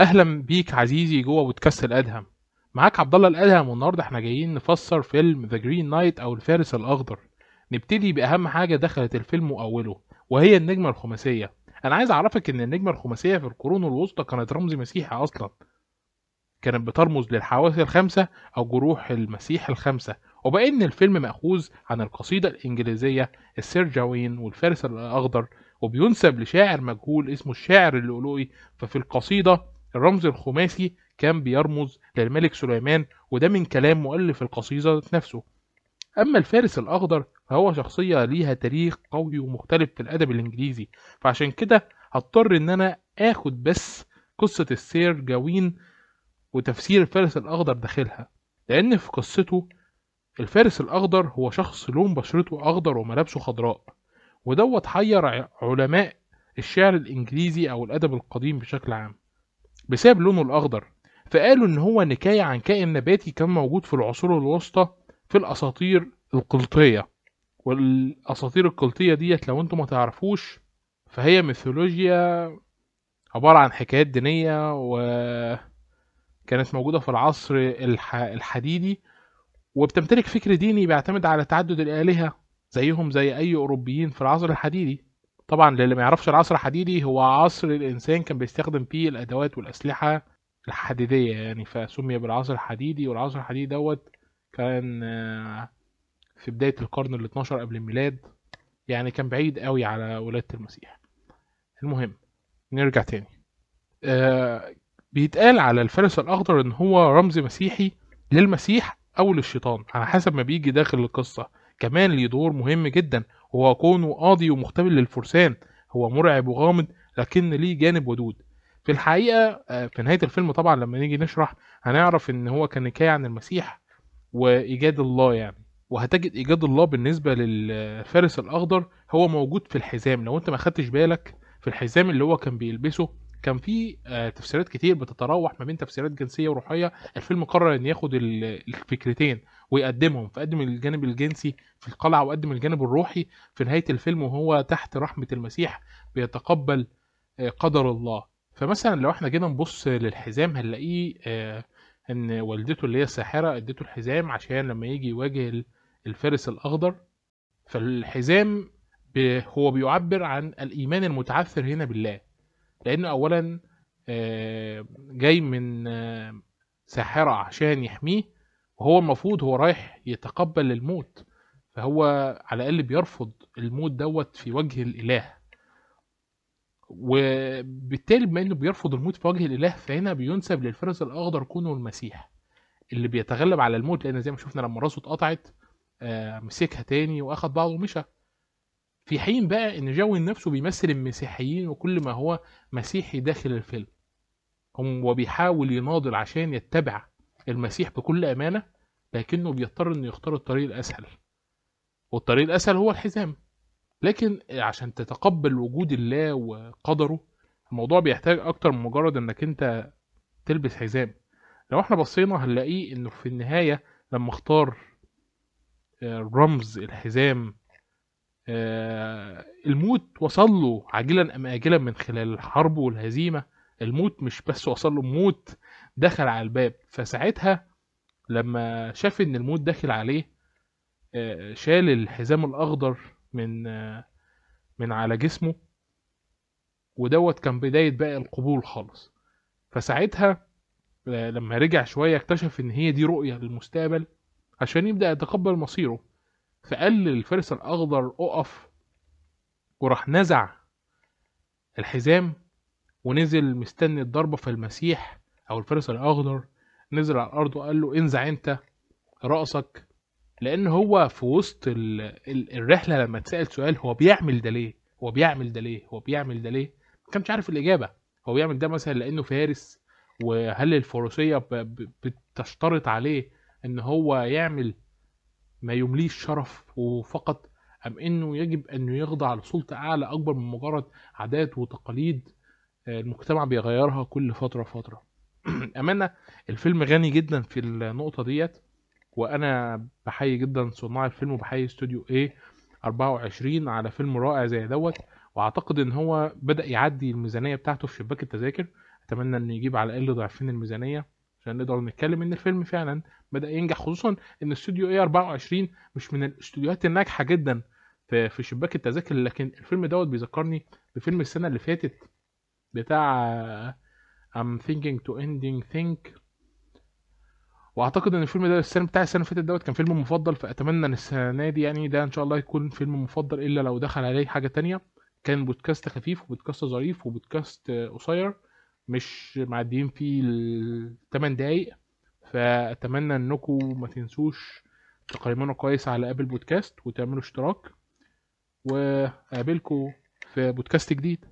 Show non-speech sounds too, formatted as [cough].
أهلا بيك عزيزي جوه بودكاست الأدهم. معاك عبد الله الأدهم والنهاردة إحنا جايين نفسر فيلم The Green Knight أو الفارس الأخضر. نبتدي بأهم حاجة دخلت الفيلم وأوله وهي النجمة الخماسية. أنا عايز أعرفك إن النجمة الخماسية في القرون الوسطى كانت رمز مسيحي أصلا. كانت بترمز للحواس الخمسة أو جروح المسيح الخمسة. وبما إن الفيلم مأخوذ عن القصيدة الإنجليزية السير جاوين والفارس الأخضر وبينسب لشاعر مجهول اسمه الشاعر اللؤلؤي ففي القصيدة الرمز الخماسي كان بيرمز للملك سليمان وده من كلام مؤلف القصيدة نفسه. أما الفارس الأخضر فهو شخصية ليها تاريخ قوي ومختلف في الأدب الإنجليزي. فعشان كده هضطر إن أنا آخد بس قصة السير جاوين وتفسير الفارس الأخضر داخلها. لأن في قصته الفارس الأخضر هو شخص لون بشرته أخضر وملابسه خضراء. ودوت حير علماء الشعر الإنجليزي أو الأدب القديم بشكل عام. بسبب لونه الأخضر فقالوا إن هو نكاية عن كائن نباتي كان موجود في العصور الوسطى في الأساطير القلطية والأساطير القلطية ديت لو أنتم ما تعرفوش فهي ميثولوجيا عبارة عن حكايات دينية وكانت موجودة في العصر الح... الحديدي وبتمتلك فكر ديني بيعتمد على تعدد الآلهة زيهم زي أي أوروبيين في العصر الحديدي. طبعا للي ما يعرفش العصر الحديدي هو عصر الإنسان كان بيستخدم فيه الأدوات والأسلحة الحديدية يعني فسمي بالعصر الحديدي والعصر الحديدي دوت كان في بداية القرن ال 12 قبل الميلاد يعني كان بعيد قوي على ولادة المسيح. المهم نرجع تاني. آه بيتقال على الفارس الأخضر إن هو رمز مسيحي للمسيح أو للشيطان على حسب ما بيجي داخل القصة. كمان ليه دور مهم جدا وهو كونه قاضي ومختبر للفرسان هو مرعب وغامض لكن ليه جانب ودود. في الحقيقة في نهاية الفيلم طبعا لما نيجي نشرح هنعرف إن هو كان نكاية عن المسيح وإيجاد الله يعني. وهتجد إيجاد الله بالنسبة للفارس الأخضر هو موجود في الحزام. لو أنت ما خدتش بالك في الحزام اللي هو كان بيلبسه كان في تفسيرات كتير بتتراوح ما بين تفسيرات جنسية وروحية. الفيلم قرر إن ياخد الفكرتين ويقدمهم فقدم الجانب الجنسي في القلعة وقدم الجانب الروحي. في نهاية الفيلم وهو تحت رحمة المسيح بيتقبل قدر الله. فمثلا لو إحنا جينا نبص للحزام هنلاقيه آه إن والدته اللي هي الساحرة إدته الحزام عشان لما يجي يواجه الفارس الأخضر. فالحزام هو بيعبر عن الإيمان المتعثر هنا بالله. لأنه اولا آه جاي من آه ساحرة عشان يحميه وهو المفروض هو رايح يتقبل الموت. فهو على الأقل بيرفض الموت دوت في وجه الإله. وبالتالي بما إنه بيرفض الموت في وجه الإله فهنا بينسب للفارس الأخضر كونه المسيح اللي بيتغلب على الموت. لأن زي ما شفنا لما راسه اتقطعت آه مسكها تاني وأخد بعضه ومشى. في حين بقى إن جوين نفسه بيمثل المسيحيين وكل ما هو مسيحي داخل الفيلم. هو بيحاول يناضل عشان يتبع المسيح بكل أمانة لكنه بيضطر إنه يختار الطريق الأسهل. والطريق الأسهل هو الحزام. لكن عشان تتقبل وجود الله وقدره الموضوع بيحتاج أكتر من مجرد إنك أنت تلبس حزام. لو إحنا بصينا هنلاقيه إنه في النهاية لما اختار رمز الحزام الموت وصل له عاجلا أم اجلا من خلال الحرب والهزيمة؟ الموت مش بس وصل له موت دخل على الباب. فساعتها لما شاف إن الموت داخل عليه شال الحزام الأخضر من من على جسمه ودوت كان بداية بقى القبول خالص. فساعتها لما رجع شوية اكتشف إن هي دي رؤية للمستقبل عشان يبدأ يتقبل مصيره. فقال للفارس الأخضر أقف وراح نزع الحزام ونزل مستني الضربة فالمسيح أو الفارس الأخضر نزل على الأرض وقال له انزع أنت رأسك. لأن هو في وسط ال... ال... الرحلة لما اتسال سؤال هو بيعمل ده ليه؟ هو بيعمل ده ليه؟ هو بيعمل ده ليه؟ ما كانش عارف الإجابة. هو بيعمل ده مثلا لأنه فارس وهل. ب... بتشترط عليه إن هو يعمل ما يمليه الشرف وفقط أم إنه يجب انه يخضع لسلطة أعلى أكبر من مجرد عادات وتقاليد المجتمع بيغيرها كل فترة فتره [clears throat] أمانة الفيلم غني جدا في النقطة ديت وأنا بحيي جدا صناع الفيلم وبحيي استوديو إيه 24 على فيلم رائع زي دوت وأعتقد إن هو بدأ يعدي الميزانية بتاعته في شباك التذاكر. أتمنى إنه يجيب على الأقل ضعفين الميزانية. عشان نقدر نتكلم إن الفيلم فعلا بدأ ينجح خصوصا إن استوديو اي 24 مش من الاستوديوهات الناجحة جدا في شباك التذاكر لكن الفيلم دوت بيذكرني بفيلم السنة اللي فاتت بتاع I'm thinking to ending think. وأعتقد إن الفيلم ده السنة بتاع السنة اللي فاتت دوت كان فيلم مفضل فأتمنى إن السنة دي يعني ده إن شاء الله يكون فيلم مفضل إلا لو دخل عليه حاجة تانية. كان بودكاست خفيف وبودكاست ظريف وبودكاست قصير. مش معديين فيه الثمان دقايق فأتمنى إنكم ما تنسوش تقيمونا كويس على ابل بودكاست وتعملوا اشتراك وقابلكم في بودكاست جديد.